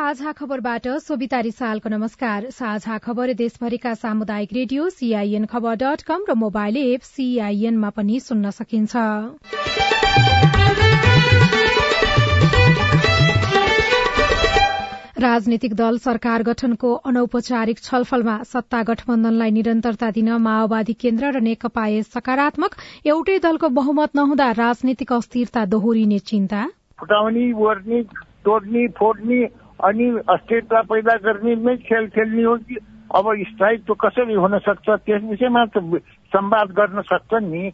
साझा खबरबाट सोभिता रिसालको नमस्कार। साझा खबर देशभरिका सामुदायिक रेडियो सीआईएन खबर डट कम र मोबाइल एप सीआईएनमा पनि सुन्न सकिन्छ। राजनीतिक दल सरकार गठनको अनौपचारिक छलफलमा सत्ता गठबन्धनलाई निरन्तरता दिन माओवादी केन्द्र र नेकपा सकारात्मक एउटै दलको बहुमत नहुँदा राजनीतिक अस्थिरता दोहोरिने चिन्ता? फुटाउने तोड्ने फोड्ने अनि अस्थिरता पैदा गर्ने खेल खेल्ने हो कि अब स्थायित्व कसरी हुन सक्छ? त्यस विषयमा त संवाद गर्न सक्छ नि।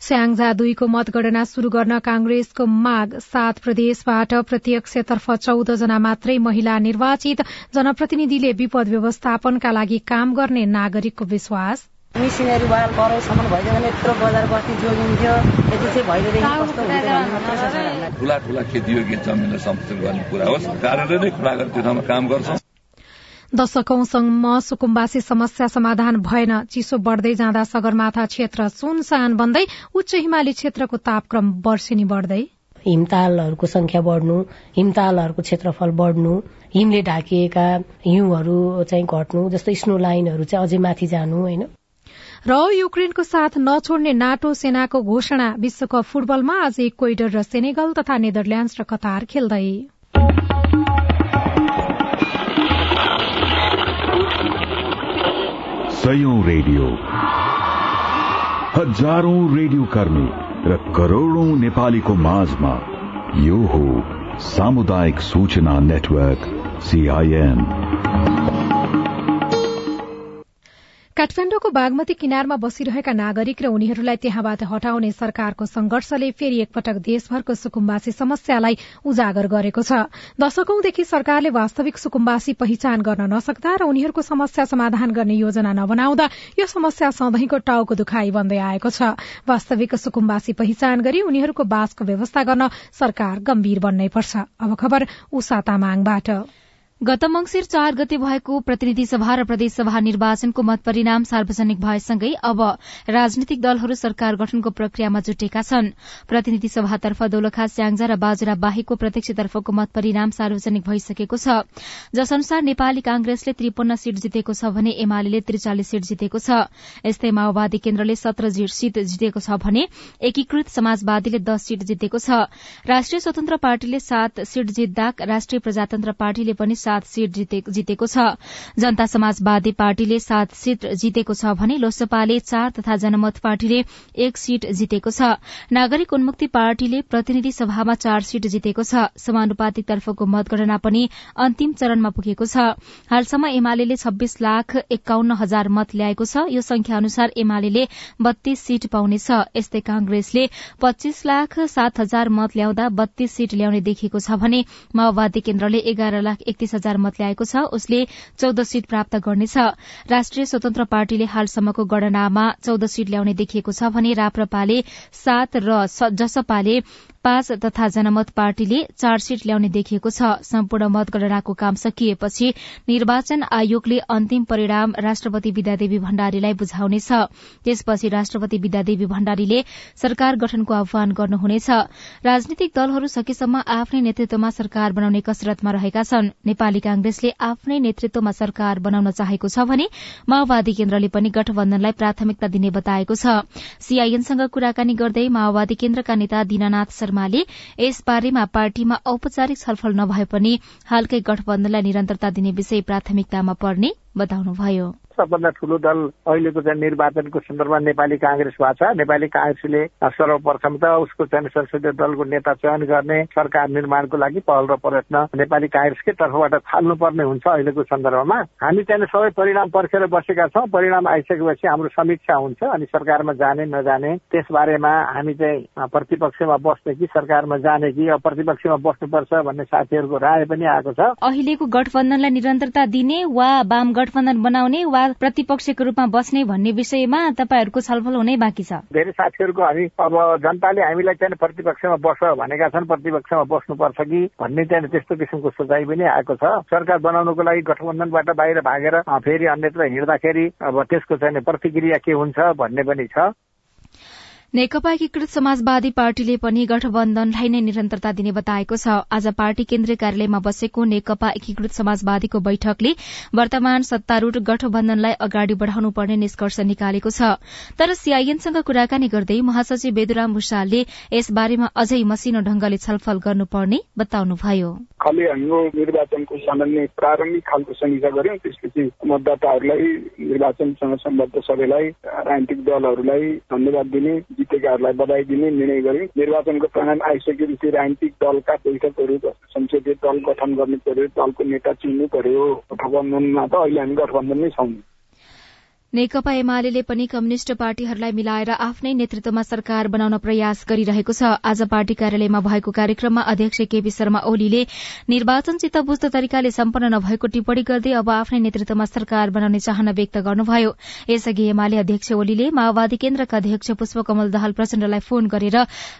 स्याङजा दुईको मतगणना शुरू गर्न कांग्रेसको माग। सात प्रदेशबाट प्रत्यक्षतर्फ चौध जना मात्रै महिला निर्वाचित। जनप्रतिनिधिले विपद व्यवस्थापनका लागि काम गर्ने नागरिकको विश्वास। मिसिनरी वाल बरौसम्म भइदियो भने यत्रो बजार बस्ती जोगिन्थ्यो यति चाहिँ भइदिएदेखि कस्तो हुन्थ्यो ठुला ठुला खेती योग्य जमिनलाई सम्पत्ति गर्ने कुरा होस् कार्यालय नै खुला गरेर त्यो ठाउँमा काम गर्छौँ। दशकौंसम्म सुकुम्बासी समस्या समाधान भएन। चिसो बढ़दै जाँदा सगरमाथा क्षेत्र सुनसान बन्दै उच्च हिमाली क्षेत्रको तापक्रम वर्षेनी बढ़दै। हिमतालहरूको संख्या बढ्नु हिमतालहरूको क्षेत्रफल बढ्नु हिमले ढाकिएका हिउँहरू चाहिँ घट्नु जस्तो स्नो लाइनहरू चाहिँ अझै माथि जानु होइन? र युक्रेनको साथ नछोड्ने नाटो सेनाको घोषणा विश्वकप फुटबलमा आज इक्वेडर र सेनेगल तथा नेदरल्याण्ड र कतार खेल्दै। रेडियो। हजारौं रेडियो कर्मी र करोड़ौं नेपालीको माझमा यो हो सामुदायिक सूचना नेटवर्क सीआईएन काठमाण्डुको बागमती किनारमा बसिरहेका नागरिक र उनीहरूलाई त्यहाँबाट हटाउने सरकारको संघर्षले फेरि एकपटक देशभरको सुकुम्बासी समस्यालाई उजागर गरेको छ। दशकौंदेखि सरकारले वास्तविक सुकुम्बासी पहिचान गर्न नसक्दा र उनीहरूको समस्या समाधान गर्ने योजना नबनाउँदा यो समस्या सधैँको टाउको दुखाई बन्दै आएको छ। वास्तविक सुकुम्बासी पहिचान गरी उनीहरूको बासको व्यवस्था गर्न सरकार गम्भीर बन्नै पर्छ। गत मंगिर चार गते भएको प्रतिनिधि सभा र प्रदेशसभा निर्वाचनको मत परिणाम सार्वजनिक भएसँगै अब राजनीतिक दलहरू सरकार गठनको प्रक्रियामा जुटेका छन्। प्रतिनिधि सभातर्फ दोलखा स्याङ्जा र बाजुरा बाहेकको प्रत्यक्षतर्फको मत परिणाम सार्वजनिक भइसकेको छ। जस अनुसार नेपाली कांग्रेसले त्रिपन्न सीट जितेको छ भने एमाले त्रिचालिस सीट जितेको छ। यस्तै माओवादी केन्द्रले सत्र सीट जितेको छ भने एकीकृत समाजवादीले दस सीट जितेको छ। राष्ट्रिय स्वतन्त्र पार्टीले सात सीट जित्दा राष्ट्रिय प्रजातन्त्र पार्टीले पनि सात सीट जितेको छ। जनता समाजवादी पार्टीले सात सीट जितेको छ भने लोसपाले चार तथा जनमत पार्टीले एक सीट जितेको छ। नागरिक उन्मुक्ति पार्टीले प्रतिनिधि सभामा चार सीट जितेको छ। समानुपातिक तर्फको मतगणना पनि अन्तिम चरणमा पुगेको छ। हालसम्म एमाले छब्बीस लाख एकाउन्न हजार मत ल्याएको छ। यो संख्या अनुसार एमाले बत्तीस सीट पाउनेछ यस्तै कांग्रेसले पच्चीस लाख सात हजार मत ल्याउँदा बत्तीस सीट ल्याउने देखिएको छ भने माओवादी केन्द्रले एघार लाख एकतीस हजार मत ल्याएको छ उसले चौध सीट प्राप्त गर्नेछ। राष्ट्रिय स्वतन्त्र पार्टीले हालसम्मको गणनामा चौध सीट ल्याउने देखिएको छ भने राप्रपाले सात र जसपाले पाँच तथा जनमत पार्टीले चार सीट ल्याउने देखिएको छ। सम्पूर्ण मतगणनाको काम सकिएपछि निर्वाचन आयोगले अन्तिम परिणाम राष्ट्रपति विद्यादेवी भण्डारीलाई बुझाउनेछ। त्यसपछि राष्ट्रपति विद्यादेवी भण्डारीले सरकार गठनको आह्वान गर्नुहुनेछ। राजनीतिक दलहरू सकेसम्म आफ्नै नेतृत्वमा सरकार बनाउने कसरतमा रहेका छन्। नेपाली कांग्रेसले आफ्नै नेतृत्वमा सरकार बनाउन चाहेको छ भने माओवादी केन्द्रले पनि गठबन्धनलाई प्राथमिकता दिने बताएको छ। सीआईएनसँग कुराकानी गर्दै माओवादी केन्द्रका नेता दीनानाथ शर्माले यसबारेमा पार्टीमा औपचारिक छलफल नभए पनि हालकै गठबन्धनलाई निरन्तरता दिने विषय प्राथमिकतामा पर्ने बताउनुभयो। सबभन्दा ठुलो दल अहिलेको चाहिँ निर्वाचनको सन्दर्भमा नेपाली काङ्ग्रेस भएको छ। नेपाली काङ्ग्रेसले सर्वप्रथम त उसको चाहिँ संसदीय दलको नेता चयन गर्ने सरकार निर्माणको लागि पहल र प्रयत्न नेपाली काङ्ग्रेसकै तर्फबाट थाल्नुपर्ने हुन्छ अहिलेको सन्दर्भमा। हामी चाहिँ सबै परिणाम पर्खेर बसेका छौँ। परिणाम आइसकेपछि हाम्रो समीक्षा हुन्छ अनि सरकारमा जाने नजाने त्यसबारेमा हामी चाहिँ प्रतिपक्षमा बस्ने कि सरकारमा जाने कि अब प्रतिपक्षमा बस्नुपर्छ भन्ने साथीहरूको राय पनि आएको छ। अहिलेको गठबन्धनलाई निरन्तरता दिने वा वाम गठबन्धन बनाउने वा प्रतिपक्षको रूपमा बस्ने भन्ने विषयमा तपाईँहरूको छलफल हुनै बाँकी छ। धेरै साथीहरूको हामी अब जनताले हामीलाई चाहिँ प्रतिपक्षमा बस भनेका छन् प्रतिपक्षमा बस्नुपर्छ कि भन्ने चाहिँ त्यस्तो किसिमको सोचाइ पनि आएको छ। सरकार बनाउनको लागि गठबन्धनबाट बाहिर भागेर फेरि अन्यत्र हिँड्दाखेरि अब त्यसको चाहिँ प्रतिक्रिया के हुन्छ भन्ने पनि छ। नेकपा एकीकृत समाजवादी पार्टीले पनि गठबन्धनलाई नै निरन्तरता दिने बताएको छ। आज पार्टी केन्द्रीय कार्यालयमा बसेको नेकपा एकीकृत समाजवादीको बैठकले वर्तमान सत्तारूढ़ गठबन्धनलाई अगाडि बढ़ाउनु पर्ने निष्कर्ष निकालेको छ। तर सीआईएनसँग कुराकानी गर्दै महासचिव बेदुराम भूषालले यसबारेमा अझै मसिनो ढंगले छलफल गर्नुपर्ने बताउनुभयो। खालि हाम्रो निर्वाचनको सामान्य प्रारम्भिक खालको समीक्षा गर्यौं त्यसपछि मतदाताहरूलाई निर्वाचनसँग सम्बद्ध सबैलाई राजनीतिक दलहरूलाई धन्यवाद दिने जितेकाहरूलाई बधाई दिने निर्णय गर्यो निर्वाचनको परिणाम आइसकेपछि राजनीतिक दलका बैठकहरू संसदीय दल गठन गर्नु पर्यो दलको नेता चिन्नु पर्यो। गठबन्धनमा त अहिले हामी गठबन्धनमै छौँ। नेकपा एमाले पनि कम्युनिष्ट पार्टीहरूलाई मिलाएर आफ्नै नेतृत्वमा सरकार बनाउन प्रयास गरिरहेको छ। आज पार्टी कार्यालयमा भएको कार्यक्रममा अध्यक्ष केपी शर्मा ओलीले निर्वाचनसित बुझ्दो तरिकाले सम्पन्न नभएको टिप्पणी गर्दै अब आफ्नै नेतृत्वमा सरकार बनाउने चाहना व्यक्त गर्नुभयो। यसअघि एमाले अध्यक्ष ओलीले माओवादी केन्द्रका अध्यक्ष पुष्पकमल दाहाल प्रचण्डलाई फोन गरेर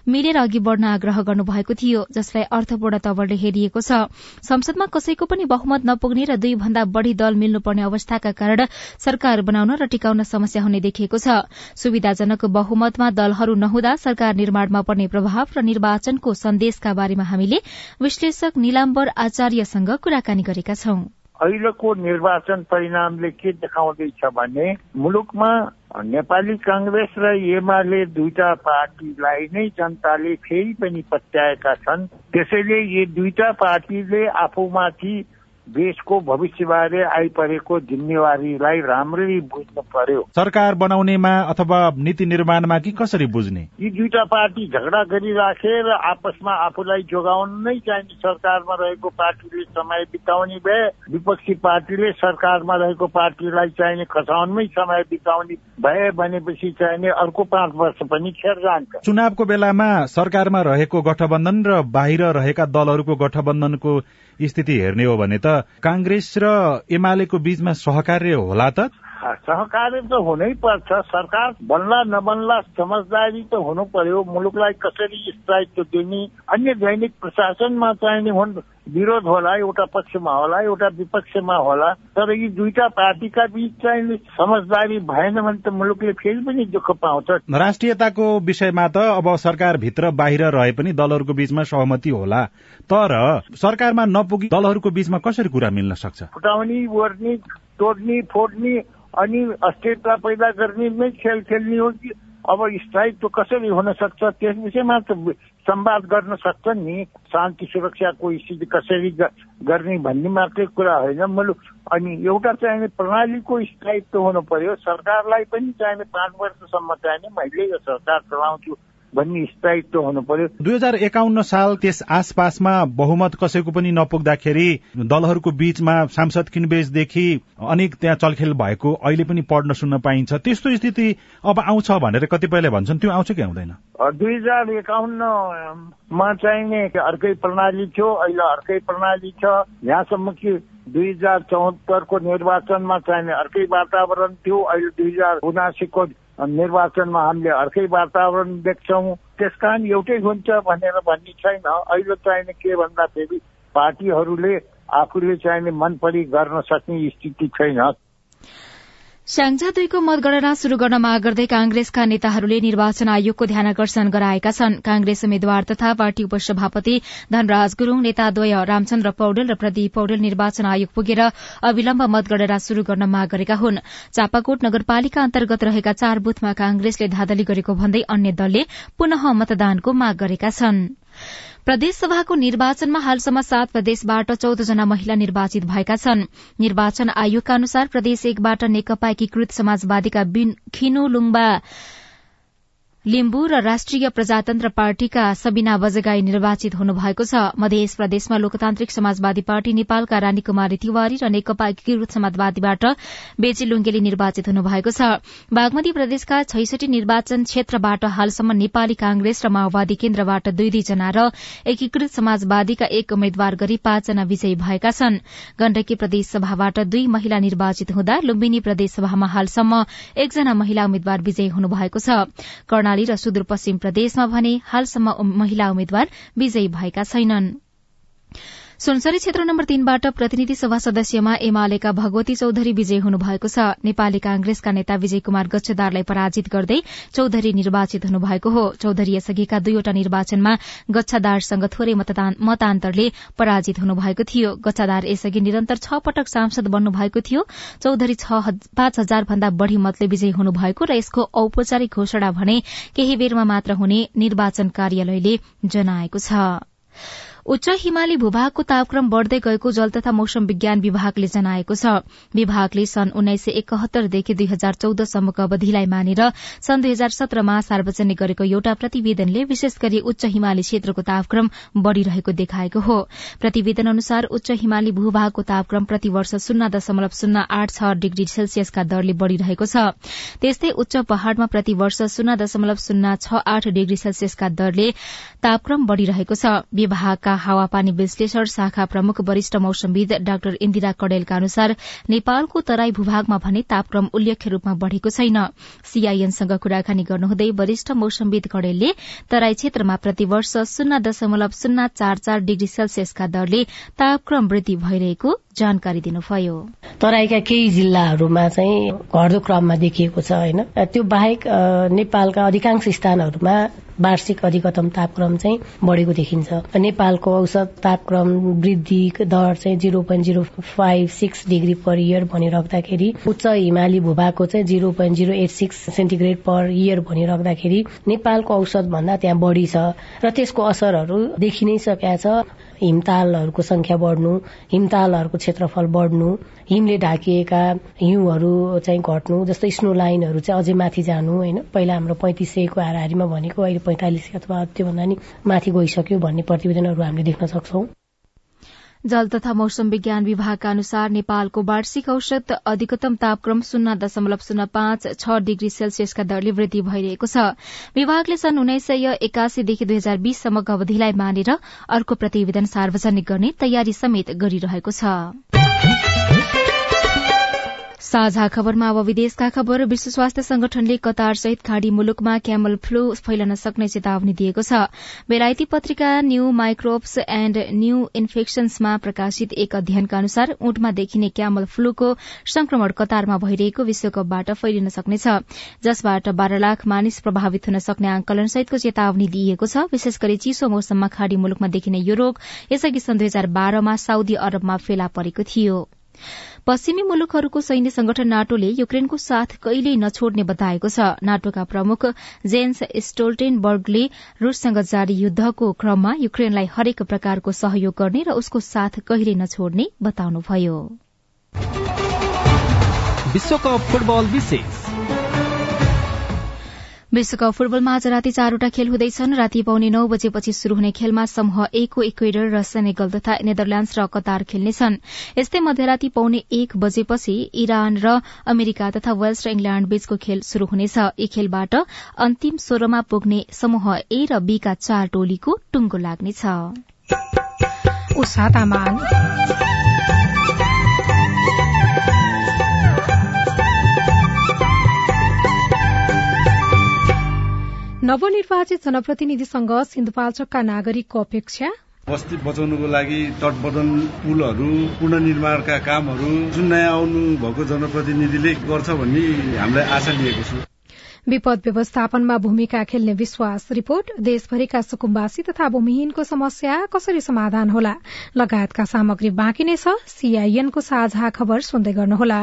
मिलेर अघि बढ़न आग्रह गर्नुभएको थियो जसलाई अर्थपूर्ण तवरले हेरिएको छ। संसदमा कसैको पनि बहुमत नपुग्ने र दुई भन्दा बढ़ी दल मिल्नुपर्ने अवस्थाका कारण सरकार बनाउन र टिकाउन समस्या हुने देखिएको छ। सुविधाजनक बहुमतमा दलहरू नहुँदा सरकार निर्माणमा पर्ने प्रभाव र निर्वाचनको सन्देशका बारेमा हामीले विश्लेषक निलाम्बर आचार्यसँग कुराकानी गरेका छौं। अहिलेको निर्वाचन परिणामले के देखाउँदैछ भने मुलुकमा नेपाली कांग्रेस र एमाले दुईटा पार्टीलाई नै जनताले फेरि पनि पत्याएका छन्। त्यसैले यी दुईटा पार्टीले आफूमाथि देशको भविष्यबारे आइपरेको जिम्मेवारीलाई राम्ररी बुझ्नु पर्यो। सरकार बनाउनेमा अथवा नीति निर्माणमा कि कसरी बुझ्ने? यी दुईटा पार्टी झगडा गरिराखेर आपसमा आफूलाई जोगाउन नै चाहिने सरकारमा रहेको पार्टीले समय बिताउने भए विपक्षी पार्टीले सरकारमा रहेको पार्टीलाई चाहिने खसाउनमै समय बिताउने भए भनेपछि चाहिने अर्को पाँच वर्ष पनि खेर जान्छ। चुनावको बेलामा सरकारमा रहेको गठबन्धन र बाहिर रहेका दलहरूको गठबन्धनको स्थिति हेर्ने हो भने त कांग्रेस र एमालेको बीचमा सहकार्य होला त? सहकार्य त हुनै पर्छ। सरकार बन्ला नबन्ला समझदारी त हुनु पर्यो। मुलुकलाई कसरी स्थायित्व दिने? अन्य दैनिक प्रशासनमा चाहिने हुन् विरोध होला एउटा पक्षमा होला एउटा विपक्षमा होला तर यी दुईटा पार्टीका बीच चाहिँ समझदारी भएन भने त मुलुकले फेरि पनि दुःख पाउँछ। राष्ट्रियताको विषयमा त अब सरकारभित्र बाहिर रहे पनि दलहरूको बीचमा सहमति होला तर सरकारमा नपुगी दलहरूको बीचमा कसरी कुरा मिल्न सक्छ? फुटाउने ओर्ने तोड्ने फोड्ने अनि अस्थिरता पैदा गर्ने नै खेल खेल्ने हो कि अब स्थायित्व कसरी हुन सक्छ त्यस विषयमा त संवाद गर्न सक्छन् नि? शान्ति सुरक्षाको स्थिति कसरी गर्ने भन्ने मात्रै कुरा होइन मुलुक अनि एउटा चाहिने प्रणालीको स्थायित्व हुनु पर्यो। सरकारलाई पनि चाहिने पाँच वर्षसम्म चाहिने मैले यो सरकार चलाउँछु। भन्ने स्थायित्व हुनु पर्यो। दुई हजार एकाउन्न साल त्यस आसपासमा बहुमत कसैको पनि नपुग्दाखेरि दलहरूको बीचमा सांसद किनबेचदेखि अनेक त्यहाँ चलखेल भएको अहिले पनि पढ्न सुन्न पाइन्छ। त्यस्तो स्थिति अब आउँछ भनेर कतिपयले भन्छन्। त्यो आउँछ कि आउँदैन? दुई हजार एकाउन्नमा चाहिने अर्कै प्रणाली थियो अहिले अर्कै प्रणाली छ। यहाँसम्म कि दुई हजार चौहत्तरको निर्वाचनमा चाहिने अर्कै वातावरण थियो। अहिले दुई हजार उनासीको निर्वाचनमा हामीले अर्कै वातावरण देख्छौँ। त्यस कारण एउटै हुन्छ भनेर भन्ने छैन। अहिले चाहिने के भन्दाखेरि पार्टीहरूले आफूले चाहिने मन परी गर्न सक्ने स्थिति छैन। स्याङ्जा दुईको मतगणना शुरू गर्न माग गर्दै कांग्रेसका नेताहरूले निर्वाचन आयोगको ध्यान आकर्षण गराएका छन्। कांग्रेस उम्मेद्वार तथा पार्टी उपसभापति धनराज गुरूङ नेताद्वय रामचन्द्र पौडेल र प्रदीप पौडेल निर्वाचन आयोग पुगेर अविलम्ब मतगणना शुरू गर्न माग गरेका हुन्। चापाकोट नगरपालिका अन्तर्गत रहेका चार बुथमा कांग्रेसले धाँधली गरेको भन्दै अन्य दलले पुनः मतदानको माग गरेका छनृ। प्रदेशसभाको निर्वाचनमा हालसम्म सात प्रदेशबाट चौधजना महिला निर्वाचित भएका छन्। निर्वाचन आयोगका अनुसार प्रदेश एकबाट नेकपा एकीकृत समाजवादीका खिनु लुम्बा लिम्बू र राष्ट्रिय प्रजातन्त्र पार्टीका सबिना बजगाई निर्वाचित हुनुभएको छ। मध्य प्रदेशमा लोकतान्त्रिक समाजवादी पार्टी नेपालका रानी कुमारी तिवारी र नेकपा एकीकृत समाजवादीबाट बेची लुङ्गेली निर्वाचित हुनुभएको छ। बागमती प्रदेशका छैसठी निर्वाचन क्षेत्रबाट हालसम्म नेपाली कांग्रेस र माओवादी केन्द्रबाट दुई दुईजना र एकीकृत समाजवादीका एक उम्मेद्वार गरी पाँचजना विजयी भएका छन्। गण्डकी प्रदेशसभाबाट दुई महिला निर्वाचित हुँदा लुम्बिनी प्रदेशसभामा हालसम्म एकजना महिला उम्मेद्वार विजयी हुनुभएको छ। कर्णाली र सुदूरपश्चिम प्रदेशमा भने हालसम्म महिला उम्मेद्वार विजयी भएका छैनन्। सुनसरी क्षेत्र नम्बर तीनबाट प्रतिनिधि सभा सदस्यमा एमालेका भगवती चौधरी विजय हुनुभएको छ। नेपाली कांग्रेसका नेता विजय कुमार गच्छदारलाई पराजित गर्दै चौधरी निर्वाचित हुनुभएको हो। चौधरी यसअघिका दुईवटा निर्वाचनमा गच्छदारसँग थोरै मतान्तरले पराजित हुनुभएको थियो। गच्छदार यसअघि निरन्तर छ पटक सांसद बन्नुभएको थियो। चौधरी पाँच हजार भन्दा बढ़ी मतले विजयी हुनुभएको र यसको औपचारिक घोषणा भने केही बेरमा मात्र हुने निर्वाचन कार्यालयले जनाएको छ। उच्च हिमाली भूभागको तापक्रम बढ़दै गएको जल तथा मौसम विज्ञान विभागले जनाएको छ। विभागले सन् उन्नाइस सय एकहत्तरदेखि दुई हजार चौधसम्मको अवधिलाई मानेर सन् दुई हजार सत्रमा सार्वजनिक गरेको एउटा प्रतिवेदनले विशेष गरी उच्च हिमाली क्षेत्रको तापक्रम बढ़िरहेको देखाएको हो। प्रतिवेदन अनुसार उच्च हिमाली भूभागको तापक्रम प्रतिवर्ष शून्य दशमलव शून्य आठ छ डिग्री सेल्सियसका दरले बढ़िरहेको छ। त्यस्तै उच्च पहाड़मा प्रतिवर्ष शून्य दशमलव शून्य छ आठ डिग्री सेल्सियसका दरले तापक्रम बढ़िरहेको छ। विभागका हावापानी विश्लेषण शाखा प्रमुख वरिष्ठ मौसमविद डाक्टर इन्दिरा कडेलका अनुसार नेपालको तराई भूभागमा भने तापक्रम उल्लेख्य रूपमा बढ़ेको छैन। सीआईएनसँग कुराकानी गर्नुहुँदै वरिष्ठ मौसमविद कडेलले तराई क्षेत्रमा प्रतिवर्ष शून्य दशमलव शून्य चार चार डिग्री सेल्सियसका दरले तापक्रम वृद्धि भइरहेको जानकारी दिनुभयो। तराईका केही जिल्लाहरूमा चाहिँ घट्दो क्रममा देखिएको छ होइन? त्यो बाहेक नेपालका अधिकांश स्थानहरूमा वार्षिक अधिकतम तापक्रम चाहिँ बढ़ेको देखिन्छ। नेपालको औसत तापक्रम वृद्धि दर चाहिँ zero point zero five six degree per year भनिराख्दाखेरि उच्च हिमाली भूभागको चाहिँ zero point zero eight six centigrade per year भनिराख्दाखेरि नेपालको औसत भन्दा त्यहाँ बढ़ी छ। र त्यसको असरहरू देखि नै सकेका छ। हिमतालहरूको संख्या बढ्नु हिमतालहरूको क्षेत्रफल बढ्नु हिमले ढाकिएका हिउँहरू चाहिँ घट्नु जस्तै स्नो लाइनहरू चाहिँ अझै माथि जानु होइन? पहिला हाम्रो पैंतिस सयको हाराहारीमा भनेको अहिले पैंतालिस अथवा त्योभन्दा नि माथि गइसक्यो भन्ने प्रतिवेदनहरू हामीले देख्न सक्छौं। जल तथा मौसम विज्ञान विभागका अनुसार नेपालको वार्षिक औसत अधिकतम तापक्रम शून्य दशमलव शून्य पाँच छ डिग्री सेल्सियसका दरले वृद्धि भइरहेको छ। विभागले सन् उन्नाइस सय एकासीदेखि दुई हजार बीससम्मको अवधिलाई मानेर अर्को प्रतिवेदन सार्वजनिक गर्ने तयारी समेत गरिरहेको छ। साझा खबरमा अब विदेशका खबर। विश्व स्वास्थ्य संगठनले कतार सहित खाड़ी मुलुकमा क्यामल फ्लू फैलन सक्ने चेतावनी दिएको छ। बेलायती पत्रिका न्यू माइक्रोब्स एण्ड न्यू इन्फेक्शन्समा प्रकाशित एक अध्ययनका अनुसार ऊँटमा देखिने क्यामल फ्लूको संक्रमण कतारमा भइरहेको विश्वकपबाट फैलिन सक्नेछ। जसबाट बाह्र लाख मानिस प्रभावित हुन सक्ने आंकलन सहितको चेतावनी दिइएको छ। विशेष गरी चिसो मौसममा खाड़ी मुलुकमा देखिने यो रोग यसअघि सन् दुई हजार बाह्रमा साउदी अरबमा फेला परेको थियो। पश्चिमी मुलुकहरूको सैन्य संगठन नाटोले युक्रेनको साथ कहिल्यै नछोड्ने बताएको छ। नाटोका प्रमुख जेन्स स्टोल्टेनबर्गले रूससँग जारी युद्धको क्रममा युक्रेनलाई हरेक प्रकारको सहयोग गर्ने र उसको साथ कहिल्यै नछोड्ने बताउनुभयो। विश्वकप फुटबल विश्वकप फुटबलमा आज राति चारवटा खेल हुँदैछन्। राति पाउने नौ बजेपछि शुरू हुने खेलमा समूह एकको इक्वेडर र सेनेगल तथा नेदरल्याण्ड्स र कतार खेल्नेछन्। यस्तै मध्यराति पाउने एक बजेपछि इरान र अमेरिका तथा वेल्स र इंग्ल्याण्ड बीचको खेल शुरू हुनेछ। यी खेलबाट अन्तिम सोह्रमा पुग्ने समूह ए र बी का चार टोलीको टुंगो लाग्नेछ। नवनिर्वाचित जनप्रतिनिधिसँग सिन्धुपाल्चोकका नागरिकको अपेक्षा? बस्ती बचाउनुको लागि तटबर्धन पुलहरू पुननिर्माणका कामहरू जुन नयाँ आउनु भएको जनप्रतिनिधिले गर्छ भन्ने हामीलाई आशा लिएको छु। विपद व्यवस्थापनमा भूमिका खेल्ने विश्वास रिपोर्ट। देशभरिका सुकुम्बासी तथा भूमिहीनको समस्या कसरी समाधान होला? लगायतका सामग्री बाँकी नै छ। सीआईएनको साझा खबर सुन्दै गर्नुहोला।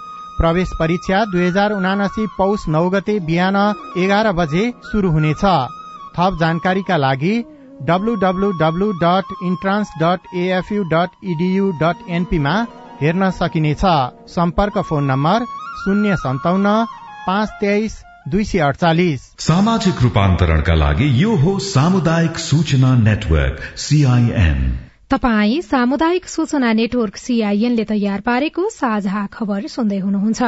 प्रवेश परीक्षा दुई हजार उनासी पौष नौ गते बिहान एघार बजे शुरू हुनेछ। थप जानकारीका लागि W W W dot intrans dot AFU dot EDU dot एनपीमा हेर्न सकिनेछ। सम्पर्क फोन नम्बर शून्य सन्ताउन्न पाँच तेइस दुई सय अडचालिस। सामाजिक रूपान्तरणका लागि यो हो सामुदायिक सूचना नेटवर्क सीआईएन तपाई सामुदायिक सूचना नेटवर्क सीआईएनले तयार पारेको साझा खबर सुन्दै हुनुहुन्छ।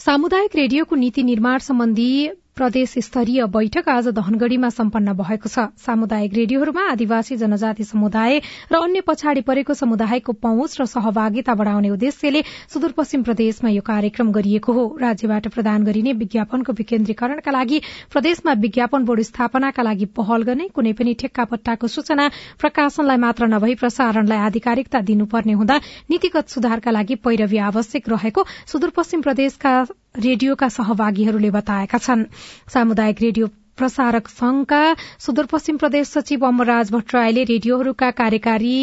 सामुदायिक रेडियोको नीति निर्माण सम्बन्धी प्रदेश स्तरीय बैठक आज धनगढ़ीमा सम्पन्न भएको छ। सामुदायिक रेडियोहरूमा आदिवासी जनजाति समुदाय र अन्य पछाडि परेको समुदायको पहुँच र सहभागिता बढ़ाउने उद्देश्यले सुदूरपश्चिम प्रदेशमा यो कार्यक्रम गरिएको हो। राज्यबाट प्रदान गरिने विज्ञापनको विकेन्द्रीकरणका लागि प्रदेशमा विज्ञापन बोर्ड स्थापनाका लागि पहल गर्ने कुनै पनि ठेक्कापट्टाको सूचना प्रकाशनलाई मात्र नभई प्रसारणलाई आधिकारिकता दिनुपर्ने हुँदा नीतिगत सुधारका लागि पैरवी आवश्यक रहेको सुदूरपश्चिम प्रदेशका रेडियोका सहभागीहरूले बताएका छन्। सामुदायिक रेडियो प्रसारक संघका सुदूरपश्चिम प्रदेश सचिव अमरराज भट्टराईले रेडियोहरूका कार्यकारी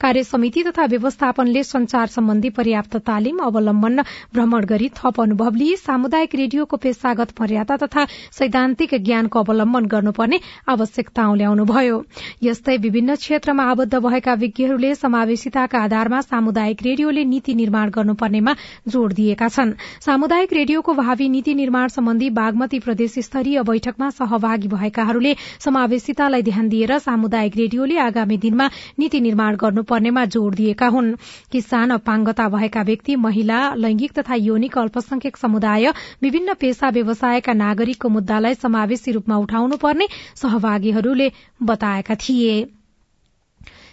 कार्य समिति तथा व्यवस्थापनले संचार सम्बन्धी पर्याप्त तालिम अवलम्बन भ्रमण गरी थप अनुभव लिई सामुदायिक रेडियोको पेशागत मर्यादा तथा सैद्धान्तिक ज्ञानको अवलम्बन गर्नुपर्ने आवश्यकता ल्याउनुभयो यस्तै विभिन्न क्षेत्रमा आबद्ध भएका विज्ञहरूले समावेशिताका आधारमा सामुदायिक रेडियोले नीति निर्माण गर्नुपर्नेमा जोड़ दिएका छन्। सामुदायिक रेडियोको भावी नीति निर्माण सम्बन्धी बागमती प्रदेश स्तरीय बैठकमा सहभागी भएकाहरूले समावेशितालाई ध्यान दिएर सामुदायिक रेडियोले आगामी दिनमा नीति निर्माण गर्नुपर्नेमा जोड़ दिएका हुन्। किसान अपाङ्गता भएका व्यक्ति महिला लैंगिक तथा यौनिक अल्पसंख्यक समुदाय विभिन्न पेशा व्यवसायका नागरिकको मुद्दालाई समावेशी रूपमा उठाउनुपर्ने सहभागीहरूले बताएका थिए।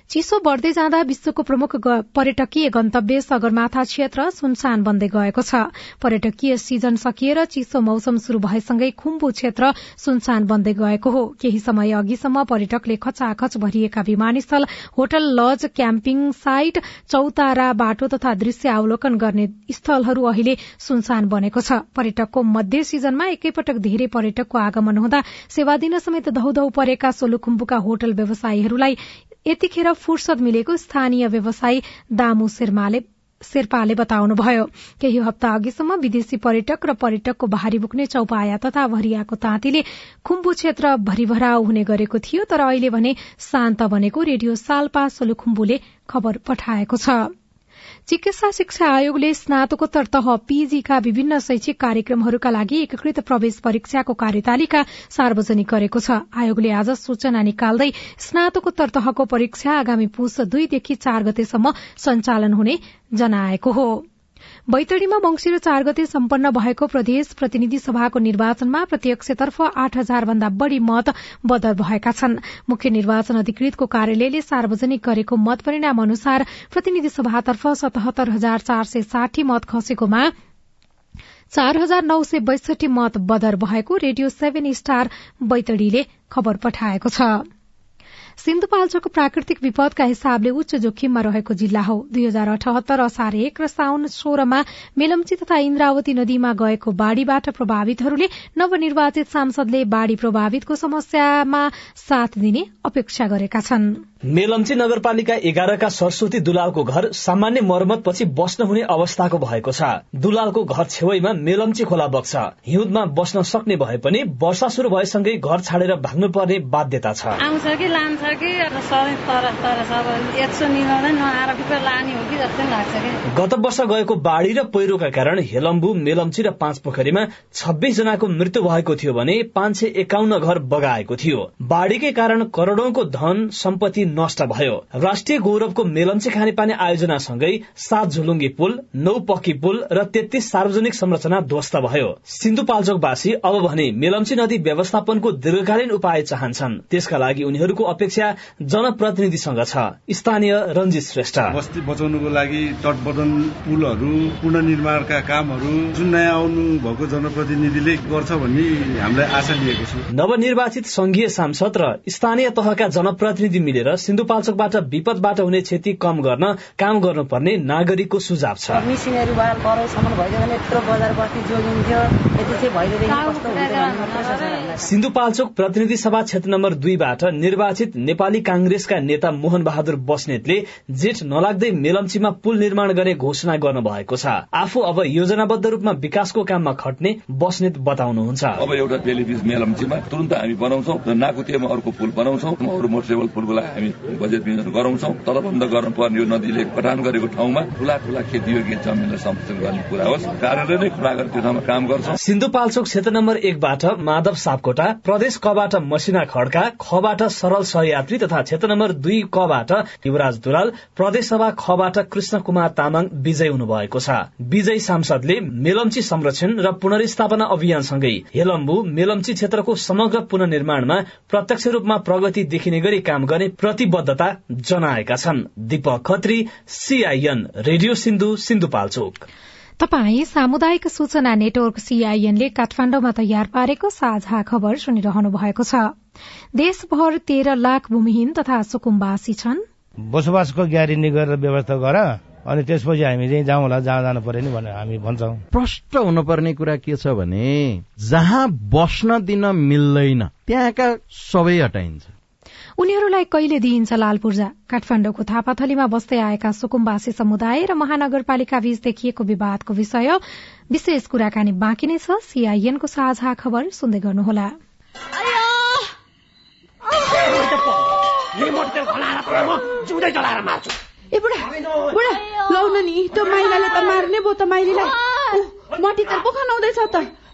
चिसो बढ़दै जाँदा विश्वको प्रमुख पर्यटकीय गन्तव्य सगरमाथा क्षेत्र सुनसान बन्दै गएको छ। पर्यटकीय सीजन सकिएर चिसो मौसम शुरू भएसँगै खुम्बु क्षेत्र सुनसान बन्दै गएको हो। केही समय अघिसम्म पर्यटकले खचाखच भरिएका विमानस्थल होटल लज क्याम्पिङ साइट चौतारा बाटो तथा दृश्य अवलोकन गर्ने स्थलहरू अहिले सुनसान बनेको छ। पर्यटकको मध्य सिजनमा एकैपटक धेरै पर्यटकको आगमन हुँदा सेवा दिन समेत धौधौ परेका सोलुखुम्बुका होटल व्यवसायीहरूलाई यतिखेर फुर्सद मिलेको स्थानीय व्यवसायी दामु शेर्माले शेर्पाले बताउनुभयो। केही हप्ता अघिसम्म विदेशी पर्यटक र पर्यटकको भारी बोक्ने चौपाया तथा भरियाको ताँतीले खुम्बु क्षेत्र भरिभराउ हुने गरेको थियो तर अहिले भने शान्त बनेको रेडियो सालपा सोलुखुम्बुले खबर पठाएको छ। चिकित्सा शिक्षा आयोगले स्नातकोत्तर तह पीजीका विभिन्न शैक्षिक कार्यक्रमहरूका लागि एकीकृत प्रवेश परीक्षाको कार्यतालिका सार्वजनिक गरेको छ। आयोगले आज सूचना निकाल्दै स्नातकोत्तर तहको परीक्षा आगामी पुष दुईदेखि चार गतेसम्म सञ्चालन हुने जनाएको हो। बैतडीमा मंगिर चार गते सम्पन्न भएको प्रदेश प्रतिनिधि सभाको निर्वाचनमा प्रत्यक्षतर्फ आठ हजार भन्दा बढ़ी मत बदर भएका छन्। मुख्य निर्वाचन अधिकृतको कार्यालयले सार्वजनिक गरेको मत परिणाम अनुसार प्रतिनिधि सभातर्फ सतहत्तर हजार चार सय साठी मत खसेकोमा चार हजार नौ सय बैसठी मत बदर भएको रेडियो सेभेन स्टार बैतडीले खबर पठाएको छ। सिन्धुपाल्चोक प्राकृतिक विपदका हिसाबले उच्च जोखिममा रहेको जिल्ला हो। दुई हजार अठहत्तर असार एक र साउन सोह्रमा मेलम्ची तथा इन्द्रावती नदीमा गएको बाढ़ीबाट प्रभावितहरूले नवनिर्वाचित सांसदले बाढ़ी प्रभावितको समस्यामा साथ दिने अपेक्षा गरेका छन्। मेलम्ची नगरपालिका एघारका सरस्वती दुलालको घर सामान्य मर्मत पछि बस्न हुने अवस्थाको भएको छ। दुलालको घर छेउमा मेलम्ची खोला बग्छ। हिउँदमा बस्न सक्ने भए पनि वर्षा शुरू भएसँगै घर छाडेर भाग्नु पर्ने बाध्यता छ। आउँछ कि लान्छ कि गत वर्ष गएको बाढ़ी र पहिरोका कारण हेलम्बु मेलम्ची र पाँच पोखरीमा छब्बीस जनाको मृत्यु भएको थियो भने पाँच सय एकाउन्न घर बगाएको थियो। बाढ़ीकै कारण करोड़ौंको धन सम्पत्ति नष्ट भयो। राष्ट्रिय गौरवको मेलम्ची खानेपानी आयोजनासँगै सात झुलुङ्गी पुल नौ पक्की पुल र तेत्तीस सार्वजनिक संरचना ध्वस्त भयो। सिन्धुपाल्चोकवासी अब भने मेलम्ची नदी व्यवस्थापनको दीर्घकालीन उपाय चाहन्छन्। त्यसका लागि उनीहरूको अपेक्षा जनप्रतिनिधिसँग छ। स्थानीय रञ्जित श्रेष्ठ। बस्ती बचाउनुको लागि तटबर्धन पुलहरू पुननिर्माणका कामहरू जुन नयाँ आउनु भएको जनप्रतिनिधिले गर्छ भन्ने हामीलाई आशा लिएको छ। नवनिर्वाचित संघीय सांसद र स्थानीय तहका जनप्रतिनिधि मिलेर सिन्धुपाल्चोकबाट विपदबाट हुने क्षति कम गर्न काम गर्नुपर्ने नागरिकको सुझाव छ। मिसिनहरू भएर परसम्म भइदियो भने यत्रो बजार बस्ती जोगिन्थ्यो यति चाहिँ भइदिएदेखि कस्तो हुन्छ भन्ने प्रशासनहरूलाई सिन्धुपाल्चोक प्रतिनिधि सभा क्षेत्र नम्बर दुईबाट निर्वाचित नेपाली कांग्रेसका नेता मोहन बहादुर बस्नेतले जेठ नलाग्दै मेलम्चीमा पुल निर्माण गर्ने घोषणा गर्नु भएको छ। आफू अब योजनाबद्ध रूपमा विकासको काममा खट्ने बस्नेत बताउनुहुन्छ। अब एउटा मेलम्चीमा तुरन्त हामी बनाउँछौ र नाकुतियामा अर्को पुल बनाउँछौ अरू मोटरसेबल पुलको लागि हामी बजेट विनियोजन गराउँछौ तलबन्द गर्नुपर्ने यो नदीले कटान गरेको ठाउँमा ठुला ठुला खेतीयोग्य जमिनलाई संरक्षण गर्ने कुरा होस्। कार्यालय नै खुला गरेर त्यो ठाउँमा काम गर्छौं। सिन्धुपाल्चोक क्षेत्र नम्बर एकबाट माधव सापकोटा प्रदेश कबाट मसिना खड्का खबाट सरल सहयात्री तथा क्षेत्र नम्बर दुई कबाट युवराज दुलाल प्रदेश सभा खबाट कृष्ण कुमार तामाङ विजय हुनुभएको छ। विजय सांसदले मेलम्ची संरक्षण र पुनर्स्थापना अभियानसँगै हेलम्बु मेलम्ची क्षेत्रको समग्र पुननिर्माणमा प्रत्यक्ष रूपमा प्रगति देखिने गरी काम गर्ने प्रतिबद्धता जनाएका छन्। Deepak Khatri CIN radio Sindhu Sindhupalchok. तपाई सामुदायिक सूचना नेटवर्क सीआईएनले काठमाण्डुमा तयार पारेको साझा खबर सुनिरहनु भएको छ। देशभर तेह्र लाख भूमिहीन तथा सुकुम्बासी छन्। बसोबासको ग्यारेन्टी गरेर व्यवस्था गर अनि त्यसपछि हामी चाहिँ जाउँला जहाँ जानु पर्यो नि भनेर हामी भन्छौँ। प्रष्ट हुनुपर्ने कुरा के छ भने जहाँ बस्न दिन मिल्दैन त्यहाँका सबै हटाइन्छ। उनीहरूलाई कहिले दिइन्छ लाल पूर्जा? काठमाडौँको थापाथलीमा बस्दै आएका सुकुम्बासी समुदाय र महानगरपालिका बीच देखिएको विवादको विषय विशेष कुराकानी बाँकी नै छ। सीआईएनको साझा खबर सुन्दै गर्नुहोला। ए बुढा बुढा लौन नि त्यो माइलाले त मार्ने भयो त माइलीलाई। मटी त पो खनाउँदैछ त।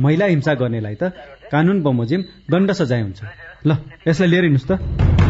महिला हिंसा गर्नेलाई त कानून बमोजिम दण्ड सजाय हुन्छ। ल यसलाई लिएर हिँड्नुहोस् त।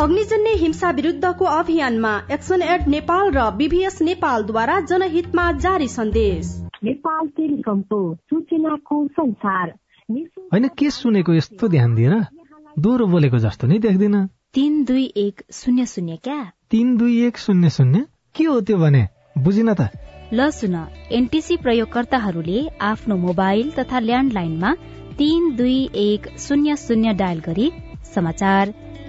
अग्निजन्य हिंसा विरूद्धको अभियानमा एक्सन एड नेपाल र बीभीएस नेपालद्वारा जनहितमा जारी सन्देश। नेपाल टेलिकमको सूचनाको संसार। होइन के सुनेको यस्तो ध्यान दिएर दोहोरो बोलेको जस्तो नै देख्दिन। तीन दुई एक शून्य शून्य क्या? तीन दुई एक शून्य शून्य? के हो त्यो भने? बुझिन त। ल सुन एनटिसी प्रयोगकर्ताहरूले आफ्नो मोबाइल तथा ल्यान्डलाइनमा तीन दुई एक शून्य शून्य डायल गरी समाचार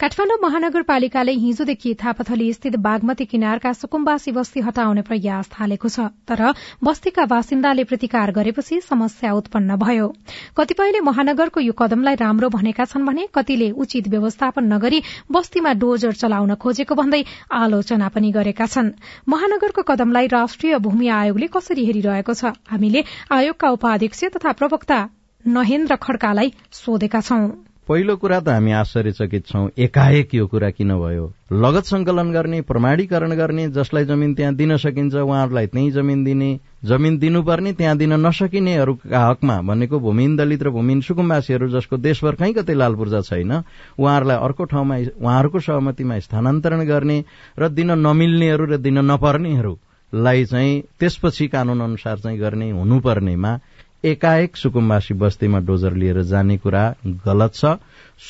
काठमाडौँ महानगरपालिकाले हिजोदेखि थापाथली स्थित बागमती किनारका सुकुम्बासी बस्ती हटाउने प्रयास थालेको छ तर बस्तीका बासिन्दाले प्रतिकार गरेपछि समस्या उत्पन्न भयो। कतिपयले महानगरको यो कदमलाई राम्रो भनेका छन् भने कतिले उचित व्यवस्थापन नगरी बस्तीमा डोजर चलाउन खोजेको भन्दै आलोचना पनि गरेका छन्। महानगरको कदमलाई राष्ट्रिय भूमि आयोगले कसरी हेरिरहेको छ हामीले आयोगका उपाध्यक्ष तथा प्रवक्ता नहेन्द्र खड्कालाई सोधेका छौं। पहिलो कुरा त हामी आश्चर्यचकित छौं एकाएक यो कुरा किन भयो? लगत संकलन गर्ने प्रमाणीकरण गर्ने जसलाई जमिन त्यहाँ दिन सकिन्छ उहाँहरूलाई त्यही जमिन दिने जमिन दिनुपर्ने त्यहाँ दिन नसकिनेहरूका हकमा भनेको भूमिहीन दलित र भूमिहीन सुकुम्बासीहरू जसको देशभर कहीँ कतै लाल पूर्जा छैन उहाँहरूलाई अर्को ठाउँमा उहाँहरूको सहमतिमा स्थानान्तरण गर्ने र दिन नमिल्नेहरू र दिन नपर्नेहरूलाई चाहिँ त्यसपछि कानून अनुसार चाहिँ गर्ने हुनुपर्नेमा एकाएक सुकुम्बासी बस्तीमा डोजर लिएर जाने कुरा गलत छ।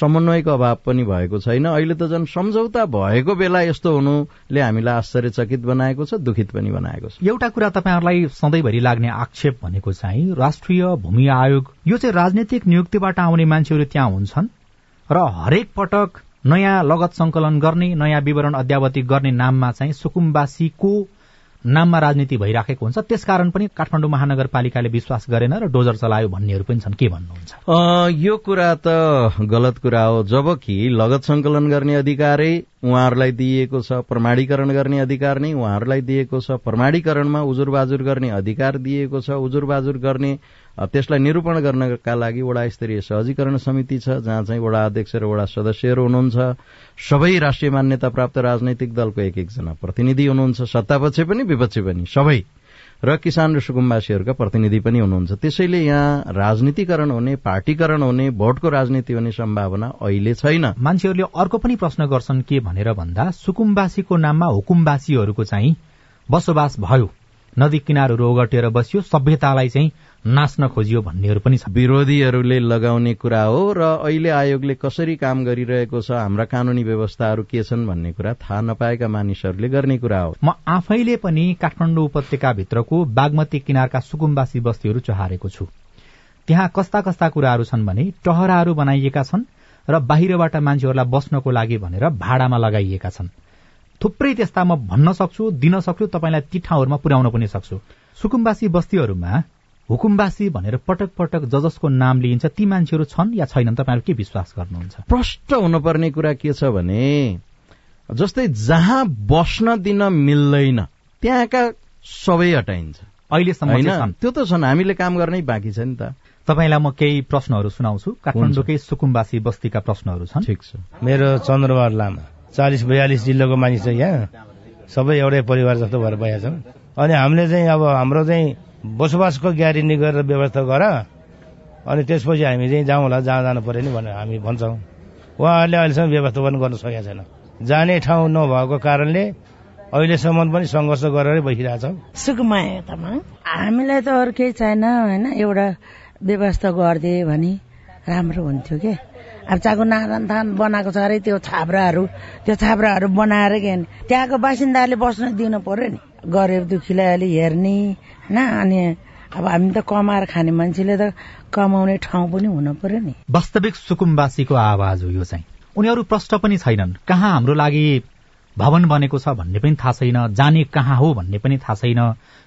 समन्वयको अभाव पनि भएको छैन। अहिले त झन् सम्झौता भएको बेला यस्तो हुनुले हामीलाई आश्चर्यचकित बनाएको छ दुखित पनि बनाएको छ। एउटा कुरा तपाईँहरूलाई सधैँभरि लाग्ने आक्षेप भनेको चाहिँ राष्ट्रिय भूमि आयोग यो चाहिँ राजनैतिक नियुक्तिबाट आउने मान्छेहरू त्यहाँ हुन्छन् र हरेक पटक नयाँ लगत संकलन गर्ने नयाँ विवरण अध्यावधि गर्ने नाममा चाहिँ सुकुम्बासीको नाममा राजनीति भइराखेको हुन्छ। त्यसकारण पनि काठमाडौँ महानगरपालिकाले विश्वास गरेन र डोजर चलायो भन्नेहरू पनि छन्। के भन्नुहुन्छ? यो कुरा त गलत कुरा हो। जबकि लगत संकलन गर्ने अधिकारै उहाँहरूलाई दिइएको छ प्रमाणीकरण गर्ने अधिकार नै उहाँहरूलाई दिएको छ प्रमाणीकरणमा उजुर बाजुर गर्ने अधिकार दिएको छ उजुर बाजुर गर्ने त्यसलाई निरूपण गर्नका लागि वडा स्तरीय सहजीकरण समिति छ जहाँ चाहिँ वडा अध्यक्ष र वडा सदस्यहरू हुनुहुन्छ। सबै राष्ट्रिय मान्यता प्राप्त राजनैतिक दलको एक एकजना प्रतिनिधि हुनुहुन्छ। सत्तापक्ष पनि विपक्ष पनि सबै। र किसान र सुकुम्बासीहरूका प्रतिनिधि पनि हुनुहुन्छ। त्यसैले यहाँ राजनीतिकरण हुने पार्टीकरण हुने भोटको राजनीति हुने सम्भावना अहिले छैन। मान्छेहरूले अर्को पनि प्रश्न गर्छन् के भनेर भन्दा सुकुम्बासीको नाममा हुकुम्बासीहरूको चाहिँ बसोबास भयो। नदी किनारहरू ओगटेर बसियो सभ्यतालाई चाहिँ नाच्न खोजियो भन्नेहरू पनि छ विरोधीहरूले लगाउने कुरा हो र अहिले आयोगले कसरी काम गरिरहेको छ हाम्रा कानूनी व्यवस्थाहरू के छन् भन्ने कुरा थाहा नपाएका मानिसहरूले गर्ने कुरा हो। म आफैले पनि काठमाडौँ उपत्यकाभित्रको बागमती किनारका सुकुम्बासी बस्तीहरू चहारेको छु। त्यहाँ कस्ता कस्ता कुराहरू छन् भने टहराहरू बनाइएका छन् र बाहिरबाट मान्छेहरूलाई बस्नको लागि भनेर भाडामा लगाइएका छन्। थुप्रै त्यस्ता म भन्न सक्छु दिन सक्छु तपाईँलाई ती ठाउँहरूमा पुर्याउन पनि सक्छु। सुकुम्बासी बस्तीहरूमा हुकुम्बासी भनेर पटक पटक ज जसको नाम लिइन्छ। ती मान्छेहरू छन् या छैनन्? तपाईँहरू के विश्वास गर्नुहुन्छ? प्रष्ट हुनुपर्ने कुरा के छ भने जस्तै जहाँ बस्न दिन मिल्दैन त्यहाँका सबै हटाइन्छ। अहिलेसम्म त्यो त छन्। हामीले काम गर्नै बाँकी छ नि त। तपाईँलाई म केही प्रश्नहरू सुनाउँछु। काठमाडौँकै सुकुम्बासी बस्तीका प्रश्नहरू छन्। ठिक छ। मेरो चन्द्रबहादुर लामा चालिस बयालिस जिल्लाको मानिस छ यहाँ। सबै एउटै परिवार जस्तो भएर भइरहेको छन्। अनि हामीले चाहिँ अब हाम्रो चाहिँ बसोबासको ग्यारेन्टी गरेर व्यवस्था गर अनि त्यसपछि हामी चाहिँ जाउँला जहाँ जानु पर्यो नि भनेर हामी भन्छौँ। उहाँहरूले अहिलेसम्म व्यवस्थापन गर्न सकेका छैन। जाने ठाउँ नभएको कारणले अहिलेसम्म पनि सङ्घर्ष गरेरै बसिरहेछौँ सुकुमाया तामाङ हामीलाई त अरू केही छैन होइन? एउटा व्यवस्था गरिदिए भने राम्रो हुन्थ्यो के? अब चाको नारायण थान बनाएको छ अरे त्यो छाप्राहरू त्यो छाप्राहरू बनाएर के त्यहाँको बासिन्दाले बस्न दिनु पर्यो नि। गरिब दुखीलाई अलि हेर्ने होइन अनि अब हामी त कमाएर खाने मान्छेले त कमाउने ठाउँ पनि हुनु पर्यो नि। वास्तविक सुकुम्बासीको आवाज हो यो चाहिँ। उनीहरू प्रष्ट पनि छैनन्। कहाँ हाम्रो लागि भवन बनेको छ भन्ने पनि थाहा छैन जाने कहाँ हो भन्ने पनि थाहा छैन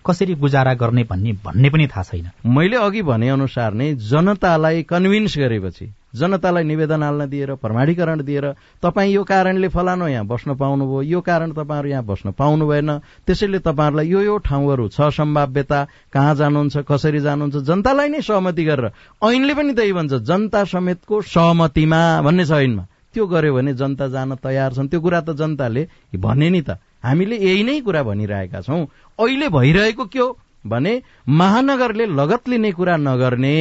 कसरी गुजारा गर्ने भन्ने भन्ने पनि थाहा छैन। मैले अघि भने अनुसार नै जनतालाई कन्भिन्स गरेपछि जनतालाई निवेदन हाल्न दिएर प्रमाणीकरण दिएर तपाईँ यो कारणले फलानु यहाँ बस्न पाउनुभयो यो कारण तपाईँहरू यहाँ बस्न पाउनु भएन त्यसैले तपाईँहरूलाई यो यो ठाउँहरू छ सम्भाव्यता कहाँ जानुहुन्छ कसरी जानुहुन्छ जनतालाई नै सहमति गरेर ऐनले पनि त्यही भन्छ जनता समेतको सहमतिमा भन्ने छ ऐनमा। त्यो गर्यो भने जनता जान तयार छन्। त्यो कुरा त जनताले भने नि त। हामीले यही नै कुरा भनिरहेका छौं। अहिले भइरहेको के हो? भने महानगरले लगत लिने कुरा नगर्ने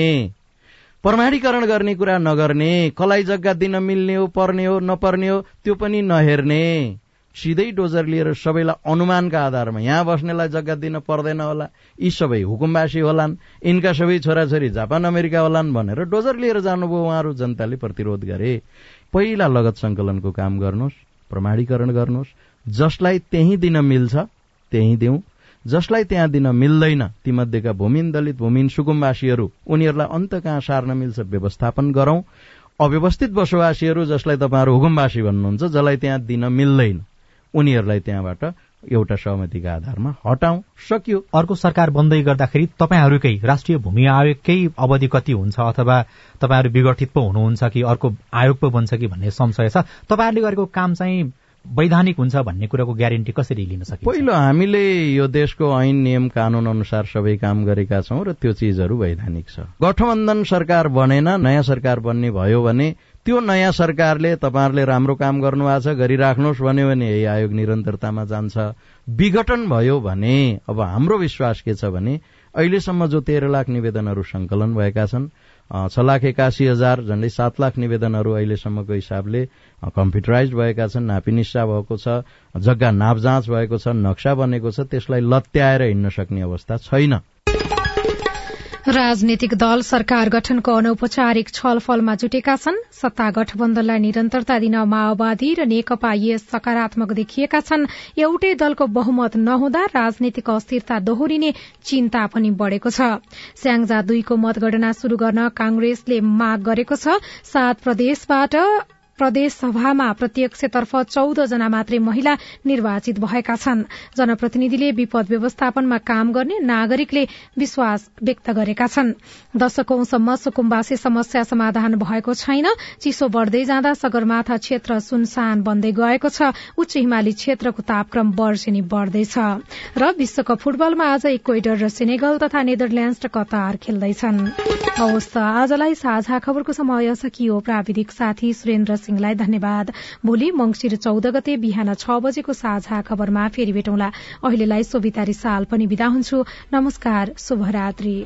प्रमाणीकरण गर्ने कुरा नगर्ने कलाई जग्गा दिन मिल्ने हो पर्ने हो नपर्ने हो त्यो पनि नहेर्ने। सिधै डोजर लिएर सबैलाई अनुमानका आधारमा यहाँ बस्नेलाई जग्गा दिन पर्दैन होला। यी सबै हुकुमवासी होलान् यिनका सबै छोराछोरी जापान अमेरिका होलान् भनेर डोजर लिएर जानुभयो उहाँहरू जनताले प्रतिरोध गरे। पहिला लगत संकलनको काम गर्नुहोस् प्रमाणीकरण गर्नुहोस् जसलाई त्यही दिन मिल्छ त्यही दिउँ। जसलाई त्यहाँ दिन मिल्दैन तीमध्येका भूमिन दलित भूमिन सुकुम्बासीहरू उनीहरूलाई अन्त कहाँ सार्न मिल्छ व्यवस्थापन गरौं। अव्यवस्थित बसोबासीहरू जसलाई तपाईँहरू हुकुमवासी भन्नुहुन्छ जसलाई त्यहाँ दिन मिल्दैन। उनीहरूलाई त्यहाँबाट एउटा सहमतिका आधारमा हटाउँ। सकियो। अर्को सरकार बन्दै गर्दाखेरि तपाईँहरूकै राष्ट्रिय भूमि आयोगकै अवधि कति हुन्छ अथवा तपाईँहरू विघटित पो हुनुहुन्छ कि अर्को आयोग पो बन्छ कि भन्ने संशय छ? तपाईँहरूले गरेको काम चाहिँ वैधानिक हुन्छ भन्ने कुराको ग्यारेन्टी कसरी लिन सकिन्छ? पहिलो हामीले यो देशको ऐन नियम कानून अनुसार सबै काम गरेका छौं र त्यो चिजहरू वैधानिक छ। गठबन्धन सरकार बनेन नयाँ सरकार बन्ने भयो भने त्यो नयाँ सरकारले तपाईँहरूले राम्रो काम गर्नुभएको छ गरिराख्नुहोस् भन्यो भने यही आयोग निरन्तरतामा जान्छ। विघटन भयो भने अब हाम्रो विश्वास के छ भने अहिलेसम्म जो तेह्र लाख निवेदनहरू संकलन भएका छन् छ लाख एकासी हजार झण्डै सात लाख निवेदनहरू अहिलेसम्मको हिसाबले कम्प्युटराइज भएका छन् नापिनिस्सा भएको छ जग्गा नाप जाँच भएको छ नक्सा बनेको छ त्यसलाई लत्याएर हिँड्न सक्ने अवस्था छैन। राजनीतिक दल सरकार गठनको अनौपचारिक छलफलमा जुटेका छन्। सत्ता गठबन्धनलाई निरन्तरता दिन माओवादी र नेकपा यस सकारात्मक देखिएका छन्। एउटै दलको बहुमत नहुँदा राजनीतिक अस्थिरता दोहोरिने चिन्ता पनि बढ़ेको छ। स्याङजा दुईको मतगणना शुरू गर्न कांग्रेसले माग गरेको छ। सात प्रदेशबाट प्रदेश सभामा प्रत्यक्षतर्फ चौध जना मात्रै महिला निर्वाचित भएका छन्। जनप्रतिनिधिले विपद व्यवस्थापनमा काम गर्ने नागरिकले विश्वास व्यक्त गरेका छन्। दशकौंसम्म सुकुम्बासी समस्या समाधान भएको छैन। चिसो बढ़दै जाँदा सगरमाथा क्षेत्र सुनसान बन्दै गएको छ। उच्च हिमाली क्षेत्रको तापक्रम वर्षेनी बढ़दैछ। र विश्वकप फुटबलमा आज इक्वेटर र सेनेगल तथा नेदरल्याण्ड र कतार खेल्दैछन्। आजलाई साझा खबरको समय सकियो। प्राविधिक साथी सुरेन्द्र सिंहलाई धन्यवाद। भोलि मंगिर चौध गते बिहान छ बजेको साझा खबरमा फेरि भेटौँला। अहिलेलाई सोभितारी साल पनि विदा हुन्छु। नमस्कार शुभरात्री।